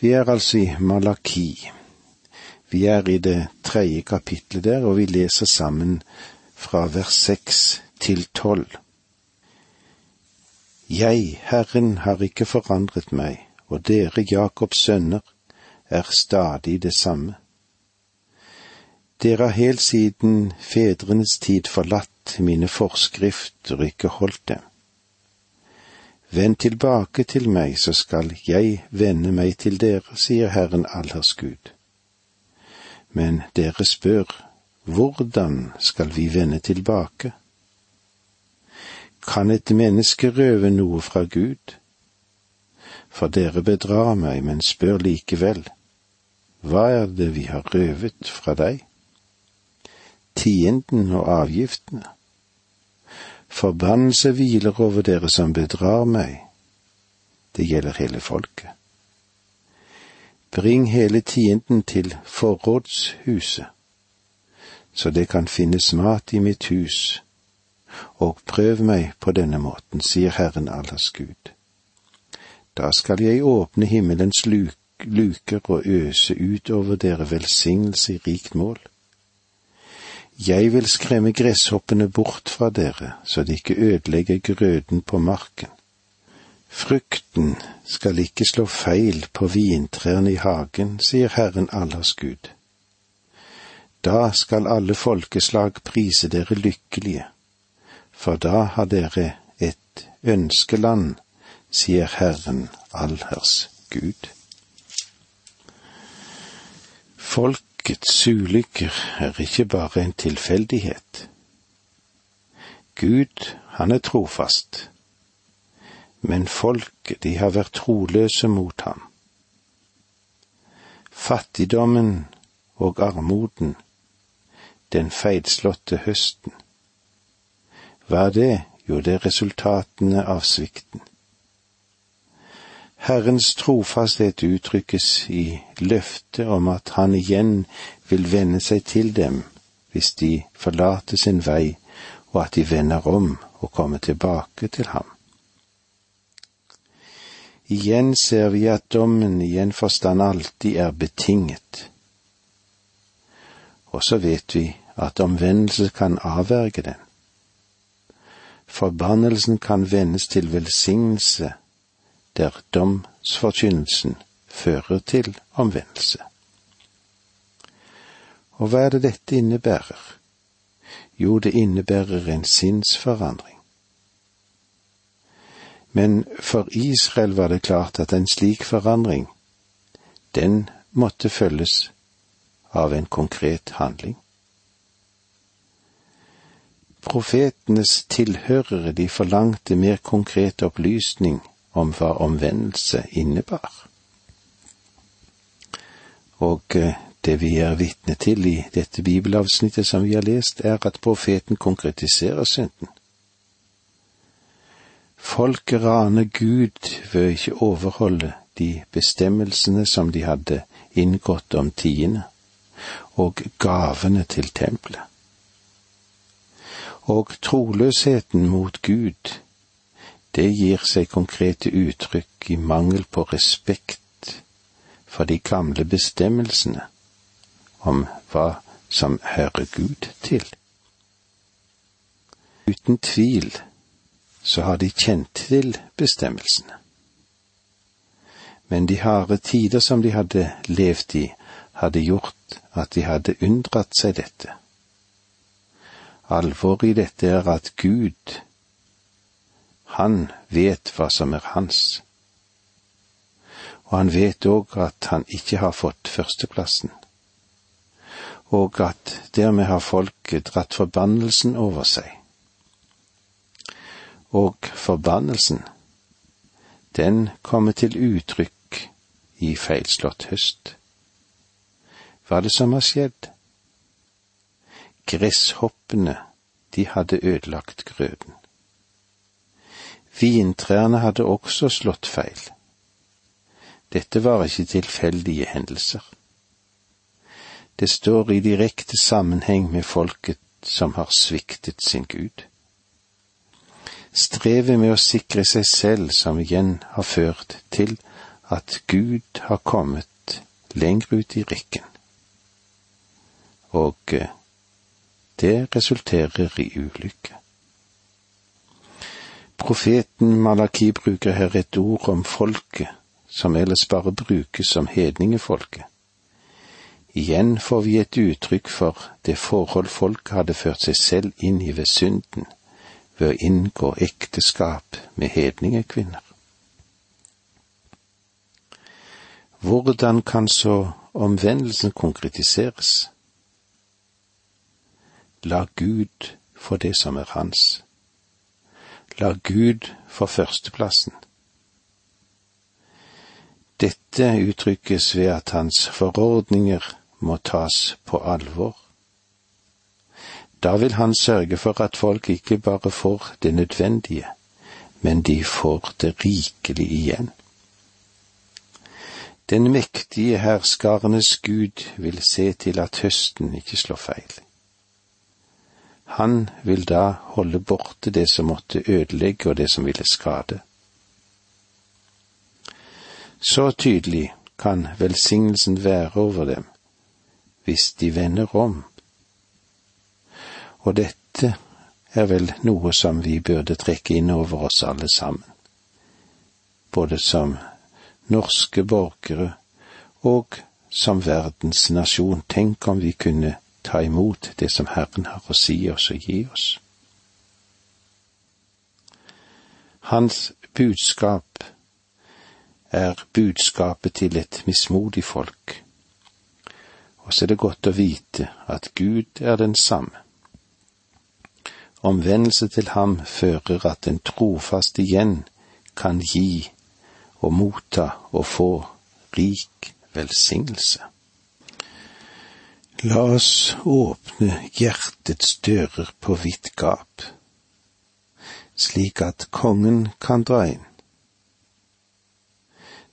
Vi er altså i Malaki. Vi er i det tredje kapitlet der, og vi leser sammen fra vers seks til tolv. Jeg, Herren, har ikke forandret meg, og dere, Jakobs sønner, er stadig det samme. Dere har helt siden fedrenes tid forlatt mine forskrifter og ikke holdt dem. Vend tilbake til meg, så skal jeg vende meg til dere, sier Herren Allers Gud. Men dere spør, hvordan skal vi vende tilbake? Kan et menneske røve noe fra Gud? For dere bedrar meg, men spør likevel, hva er det vi har røvet fra deg? Tienden og avgiftene Forbannelse hviler over dere som bedrar meg. Det gjelder hele folket. Bring hele tienden til forrådshuset, så det kan finnes mat i mitt hus, og prøv meg på denne måten, sier Herren Allers Gud. Da skal jeg åpne himmelens luker og øse ut over dere velsignelse i rikt mål jeg vil skremme gresshoppene bort fra dere, så de ikke ødelegger grøden på marken. Frukten skal ikke slå feil på vintrærne i hagen, sier Herren Allers Gud. Da skal alle folkeslag prise dere lykkelige, for da har dere et ønskeland, sier Herren Allers Gud. Folk Folkets ulykker er ikke bare en tilfeldighet. Gud, han er trofast, men folket, de har vært troløse mot ham. Fattigdommen og armoden, den feilslåtte høsten. Hva er det? Jo, det er resultatene av svikten. Herrens trofasthet uttrykkes i løftet om at han igjen vil vende seg til dem hvis de forlater sin vei, og at de vender om og kommer tilbake til ham. Igjen ser vi at dommen i en forstand alltid er betinget. Og så vet vi at omvendelse kan avverge den. Forbannelsen kan vendes til velsignelse der domsforkynnelsen fører til omvendelse. Og hva er det dette innebærer? Jo, det innebærer en sinnsforandring. Men for Israel var det klart at en slik forandring, den måtte følges av en konkret handling. Profetenes tilhørere de forlangte mer konkret opplysning om hva omvendelse innebar. Og eh, det vi er vitne til i dette bibelavsnittet som vi har lest, er at profeten konkretiserer synden. Folket raner Gud ved ikke overholde de bestemmelsene som de hadde inngått om tiende, og gavene til tempelet. Og troløsheten mot Gud det gir seg konkrete uttrykk i mangel på respekt for de gamle bestemmelsene om hva som hører Gud til. Uten tvil så har de kjent til bestemmelsene. Men de harde tider som de hadde levd i, hadde gjort at de hadde unndratt seg dette. Alvoret i dette er at Gud han vet hva som er hans. Og han vet òg at han ikke har fått førsteplassen, og at dermed har folket dratt forbannelsen over seg. Og forbannelsen, den kommer til uttrykk i feilslått høst. Hva er det som har skjedd? Gresshoppene, de hadde ødelagt grøden. Vintrærne hadde også slått feil. Dette var ikke tilfeldige hendelser. Det står i direkte sammenheng med folket som har sviktet sin Gud. Strevet med å sikre seg selv som igjen har ført til at Gud har kommet lenger ut i rikken. Og eh, det resulterer i ulykke. Profeten Malaki bruker her et ord om folket som ellers bare brukes som hedningefolket. Igjen får vi et uttrykk for det forhold folket hadde ført seg selv inn i ved synden, ved å inngå ekteskap med hedningekvinner. Hvordan kan så omvendelsen konkretiseres? La Gud få det som er hans. La Gud få førsteplassen. Dette uttrykkes ved at hans forordninger må tas på alvor. Da vil han sørge for at folk ikke bare får det nødvendige, men de får det rikelig igjen. Den mektige herskarenes Gud vil se til at høsten ikke slår feil. Han vil da holde borte det som måtte ødelegge og det som ville skade. Så tydelig kan velsignelsen være over dem hvis de vender om. Og dette er vel noe som vi burde trekke inn over oss alle sammen, både som norske borgere og som verdens nasjon. Tenk om vi kunne ta imot det som Herren har å si oss og gi oss. Hans budskap er budskapet til et mismodig folk, og så er det godt å vite at Gud er den samme. Omvendelse til ham fører at en trofast igjen kan gi og motta og få rik velsignelse. La oss åpne hjertets dører på vidt gap, slik at kongen kan dra inn.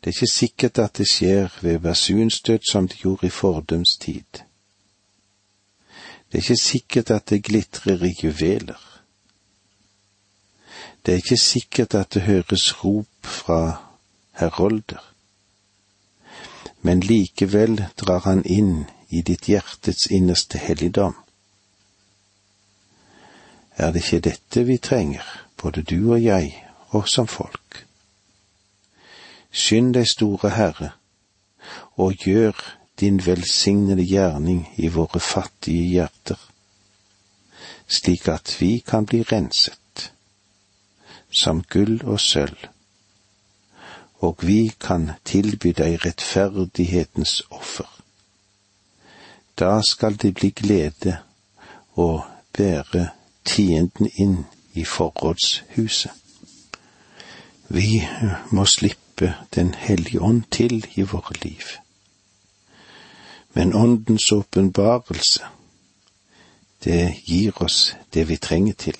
Det er ikke sikkert at det skjer ved basunstøt som det gjorde i fordums tid. Det er ikke sikkert at det glitrer i juveler. Det er ikke sikkert at det høres rop fra herolder. Men likevel drar han inn i ditt hjertets innerste helligdom. Er det ikke dette vi trenger, både du og jeg, og som folk? Skynd deg, store Herre, og gjør din velsignede gjerning i våre fattige hjerter, slik at vi kan bli renset, som gull og sølv, og vi kan tilby deg rettferdighetens offer da skal det bli glede å bære tienden inn i forrådshuset. Vi må slippe Den hellige ånd til i våre liv. Men åndens åpenbarelse, det gir oss det vi trenger til.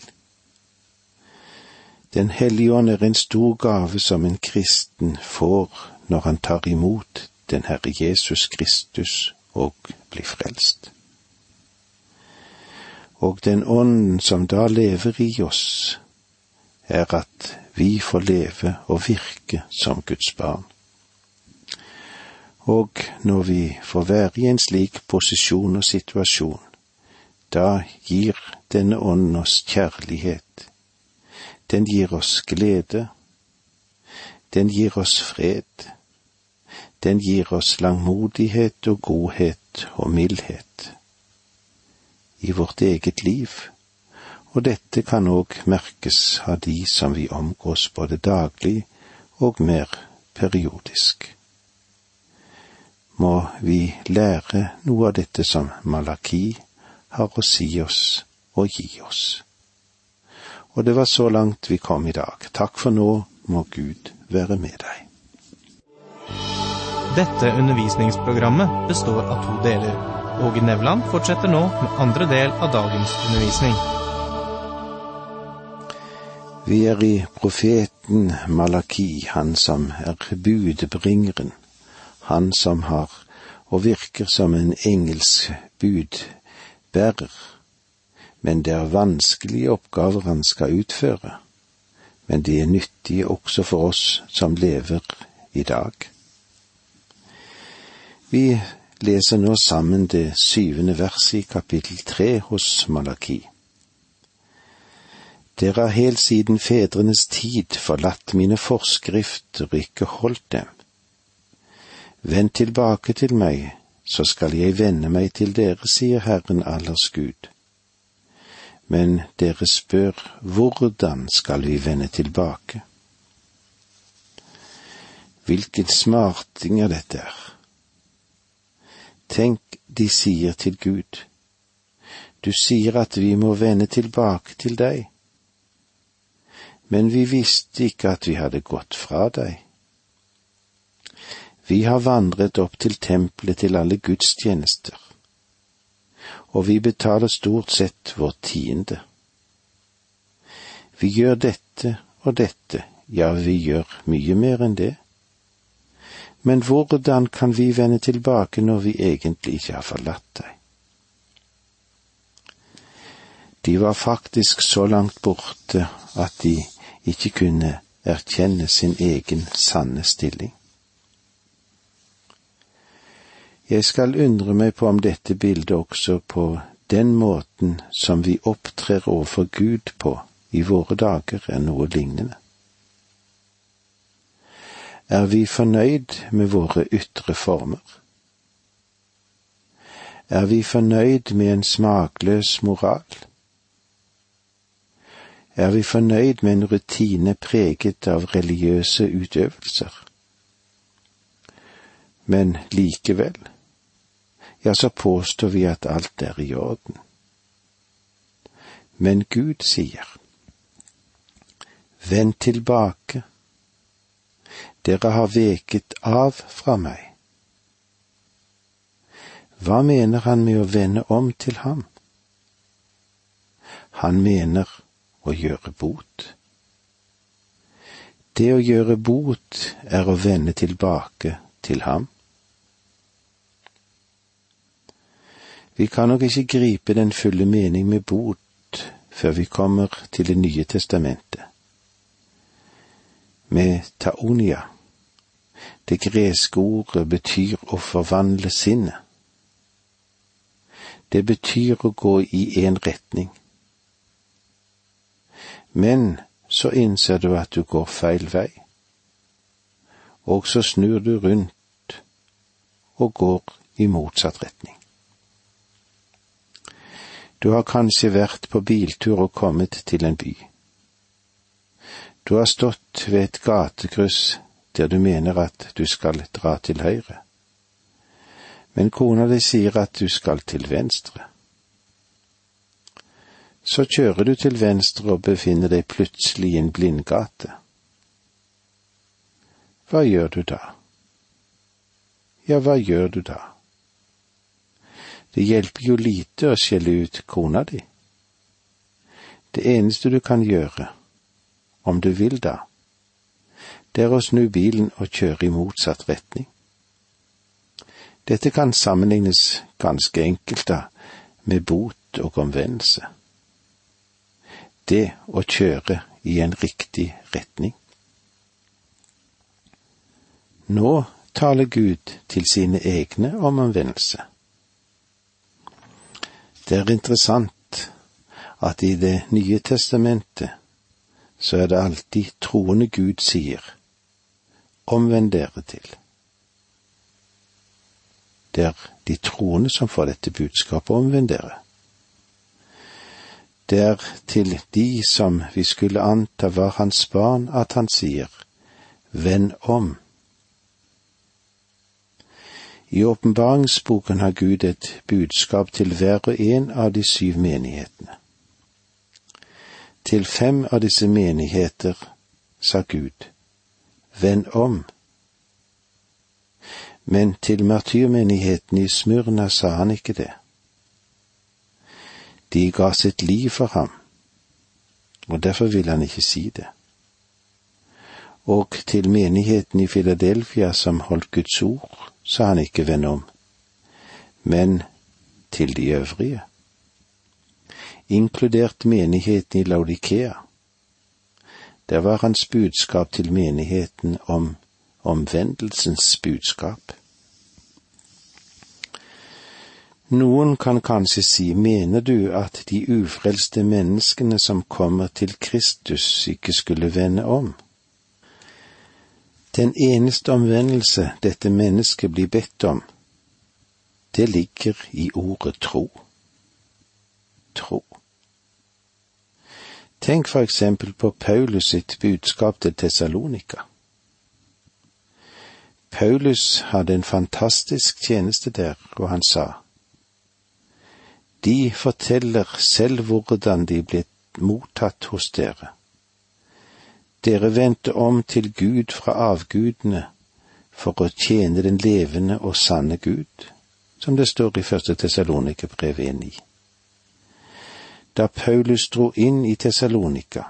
Den hellige ånd er en stor gave som en kristen får når han tar imot den Herre Jesus Kristus og bli frelst. Og den ånden som da lever i oss, er at vi får leve og virke som Guds barn. Og når vi får være i en slik posisjon og situasjon, da gir denne ånden oss kjærlighet, den gir oss glede, den gir oss fred, den gir oss langmodighet og godhet og mildhet i vårt eget liv, og dette kan òg merkes av de som vi omgås både daglig og mer periodisk. Må vi lære noe av dette som Malaki har å si oss og gi oss. Og det var så langt vi kom i dag. Takk for nå, må Gud være med deg. Dette undervisningsprogrammet består av to deler. Åge Nevland fortsetter nå med andre del av dagens undervisning. Vi er i profeten Malaki, han som er budbringeren, han som har og virker som en engelsk budbærer. Men det er vanskelige oppgaver han skal utføre, men de er nyttige også for oss som lever i dag. Vi leser nå sammen det syvende verset i kapittel tre hos Malaki. Dere har helt siden fedrenes tid forlatt mine forskrifter og ikke holdt dem. Vend tilbake til meg, så skal jeg vende meg til dere, sier Herren allers Gud. Men dere spør, hvordan skal vi vende tilbake? Hvilken smarting er dette er. Tenk, de sier til Gud, du sier at vi må vende tilbake til deg, men vi visste ikke at vi hadde gått fra deg. Vi har vandret opp til tempelet til alle gudstjenester, og vi betaler stort sett vår tiende. Vi gjør dette og dette, ja, vi gjør mye mer enn det. Men hvordan kan vi vende tilbake når vi egentlig ikke har forlatt deg? De var faktisk så langt borte at de ikke kunne erkjenne sin egen sanne stilling. Jeg skal undre meg på om dette bildet også på den måten som vi opptrer overfor Gud på i våre dager, er noe lignende. Er vi fornøyd med våre ytre former? Er vi fornøyd med en smakløs moral? Er vi fornøyd med en rutine preget av religiøse utøvelser? Men likevel, ja, så påstår vi at alt er i orden. Men Gud sier, Vend tilbake, dere har veket av fra meg. Hva mener han med å vende om til ham? Han mener å gjøre bot. Det å gjøre bot er å vende tilbake til ham. Vi kan nok ikke gripe den fulle mening med bot før vi kommer til Det nye testamentet. Med taonia, det greske ordet betyr å forvandle sinnet. Det betyr å gå i en retning. Men så innser du at du går feil vei, og så snur du rundt og går i motsatt retning. Du har kanskje vært på biltur og kommet til en by. Du har stått ved et gatekryss der du mener at du skal dra til høyre, men kona di sier at du skal til venstre. Så kjører du til venstre og befinner deg plutselig i en blindgate. Hva gjør du da? Ja, hva gjør du da? Det hjelper jo lite å skjelle ut kona di. Det eneste du kan gjøre, om du vil da, det er å snu bilen og kjøre i motsatt retning. Dette kan sammenlignes ganske enkelt da med bot og omvendelse. Det å kjøre i en riktig retning. Nå taler Gud til sine egne om omvendelse. Det er interessant at i Det nye testamentet så er det alltid troende Gud sier, omvend dere til. Det er de troende som får dette budskapet, omvend dere. Det er til de som vi skulle anta var hans barn, at han sier, vend om. I åpenbaringsboken har Gud et budskap til hver og en av de syv menighetene. Til fem av disse menigheter sa Gud, vend om. Men til martyrmenigheten i Smyrna sa han ikke det. De ga sitt liv for ham, og derfor ville han ikke si det. Og til menigheten i Filadelfia som holdt Guds ord, sa han ikke vend om, men til de øvrige, inkludert menigheten i Laudikea. Der var hans budskap til menigheten om omvendelsens budskap. Noen kan kanskje si, mener du at de ufrelste menneskene som kommer til Kristus, ikke skulle vende om? Den eneste omvendelse dette mennesket blir bedt om, det ligger i ordet tro. Tro. Tenk for eksempel på Paulus sitt budskap til Tessalonika. Paulus hadde en fantastisk tjeneste der, og han sa, De forteller selv hvordan de ble mottatt hos dere. Dere vendte om til Gud fra avgudene for å tjene den levende og sanne Gud, som det står i første Tessalonikerbrev 1.9. Da Paulus dro inn i Tessalonika,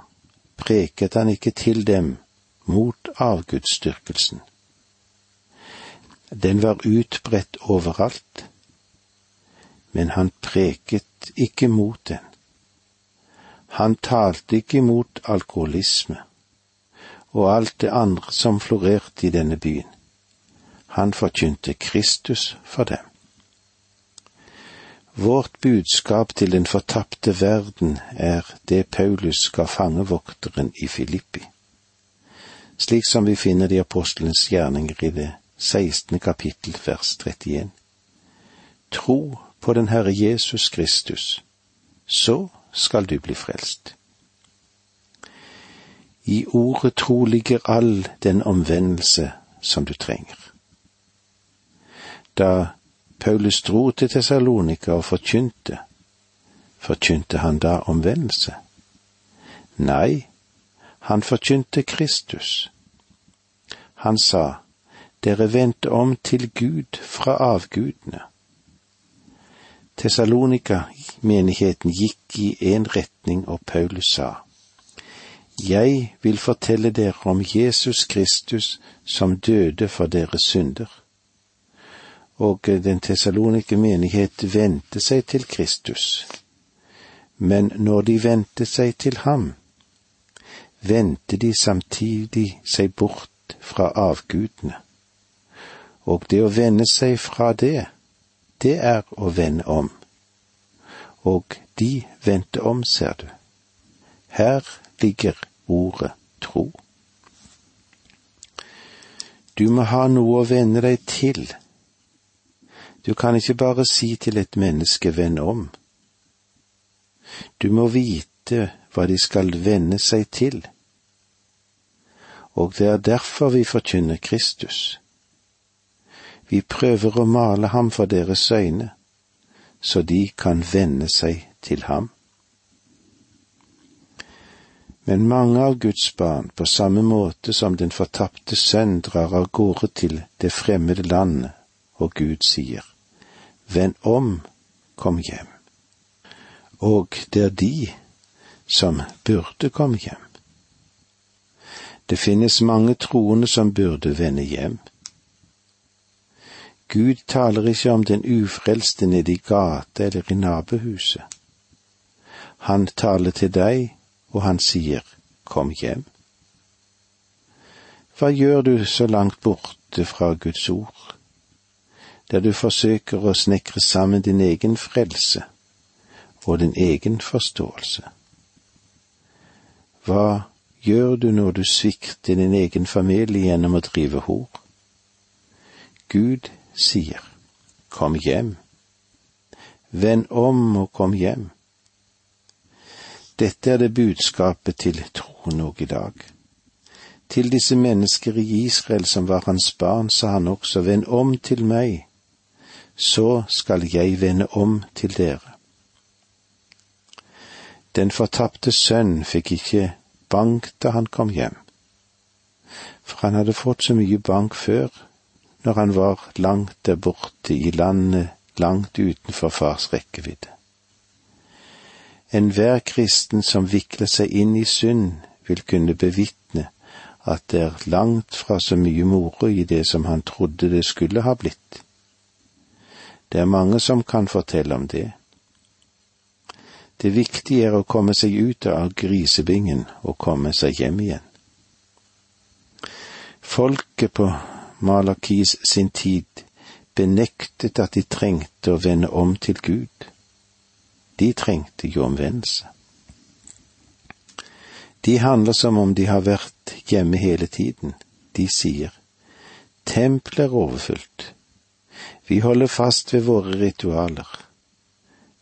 preket han ikke til dem mot avgudsdyrkelsen den var utbredt overalt, men han preket ikke mot den. Han talte ikke mot alkoholisme og alt det andre som florerte i denne byen. Han forkynte Kristus for dem. Vårt budskap til den fortapte verden er det Paulus ga fangevokteren i Filippi, slik som vi finner det i apostelens gjerninger i det 16. kapittel vers 31. Tro på den Herre Jesus Kristus, så skal du bli frelst. I ordet tro ligger all den omvendelse som du trenger. Da Paulus dro til Tessalonika og forkynte, forkynte han da omvendelse? Nei, han forkynte Kristus. Han sa, dere vendte om til Gud fra avgudene. Tessalonika-menigheten gikk i en retning, og Paulus sa, Jeg vil fortelle dere om Jesus Kristus som døde for deres synder. Og den tessalonike menighet vendte seg til Kristus. Men når de vendte seg til ham, vendte de samtidig seg bort fra avgudene. Og det å vende seg fra det, det er å vende om. Og de vendte om, ser du. Her ligger ordet tro. Du må ha noe å vende deg til. Du kan ikke bare si til et menneske vend om. Du må vite hva de skal vende seg til. Og det er derfor vi forkynner Kristus. Vi prøver å male ham for deres øyne, så de kan vende seg til ham. Men mange av Guds barn, på samme måte som den fortapte sønn drar av gårde til det fremmede landet, og Gud sier, Vend om, kom hjem. Og det er de som burde komme hjem. Det finnes mange troende som burde vende hjem Gud taler ikke om den ufrelste nede i gata eller i nabohuset. Han taler til deg, og han sier, kom hjem. Hva gjør du så langt borte fra Guds ord, der du forsøker å snekre sammen din egen frelse og din egen forståelse? Hva gjør du når du svikter din egen familie gjennom å drive hor? Gud sier, Kom hjem. Vend om og kom hjem. Dette er det budskapet til troen òg i dag. Til disse mennesker i Israel som var hans barn, sa han også, Vend om til meg, så skal jeg vende om til dere. Den fortapte sønn fikk ikke bank da han kom hjem, for han hadde fått så mye bank før, når han var langt der borte i landet langt utenfor fars rekkevidde. Enhver kristen som vikler seg inn i synd, vil kunne bevitne at det er langt fra så mye moro i det som han trodde det skulle ha blitt. Det er mange som kan fortelle om det. Det viktige er å komme seg ut av grisebingen og komme seg hjem igjen. Folket på Malakis sin tid benektet at de trengte å vende om til Gud. De trengte jo omvendelse. De handler som om de har vært hjemme hele tiden. De sier, tempelet er overfylt. Vi holder fast ved våre ritualer.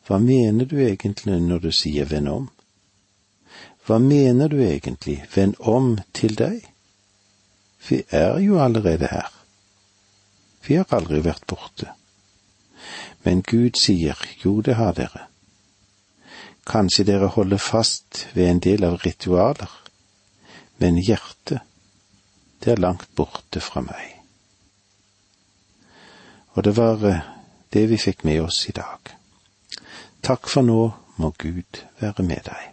Hva mener du egentlig når du sier vend om? Hva mener du egentlig, vend om til deg? Vi er jo allerede her. Vi har aldri vært borte. Men Gud sier jo, det har dere. Kanskje dere holder fast ved en del av ritualer, men hjertet, det er langt borte fra meg. Og det var eh, det vi fikk med oss i dag. Takk for nå må Gud være med deg.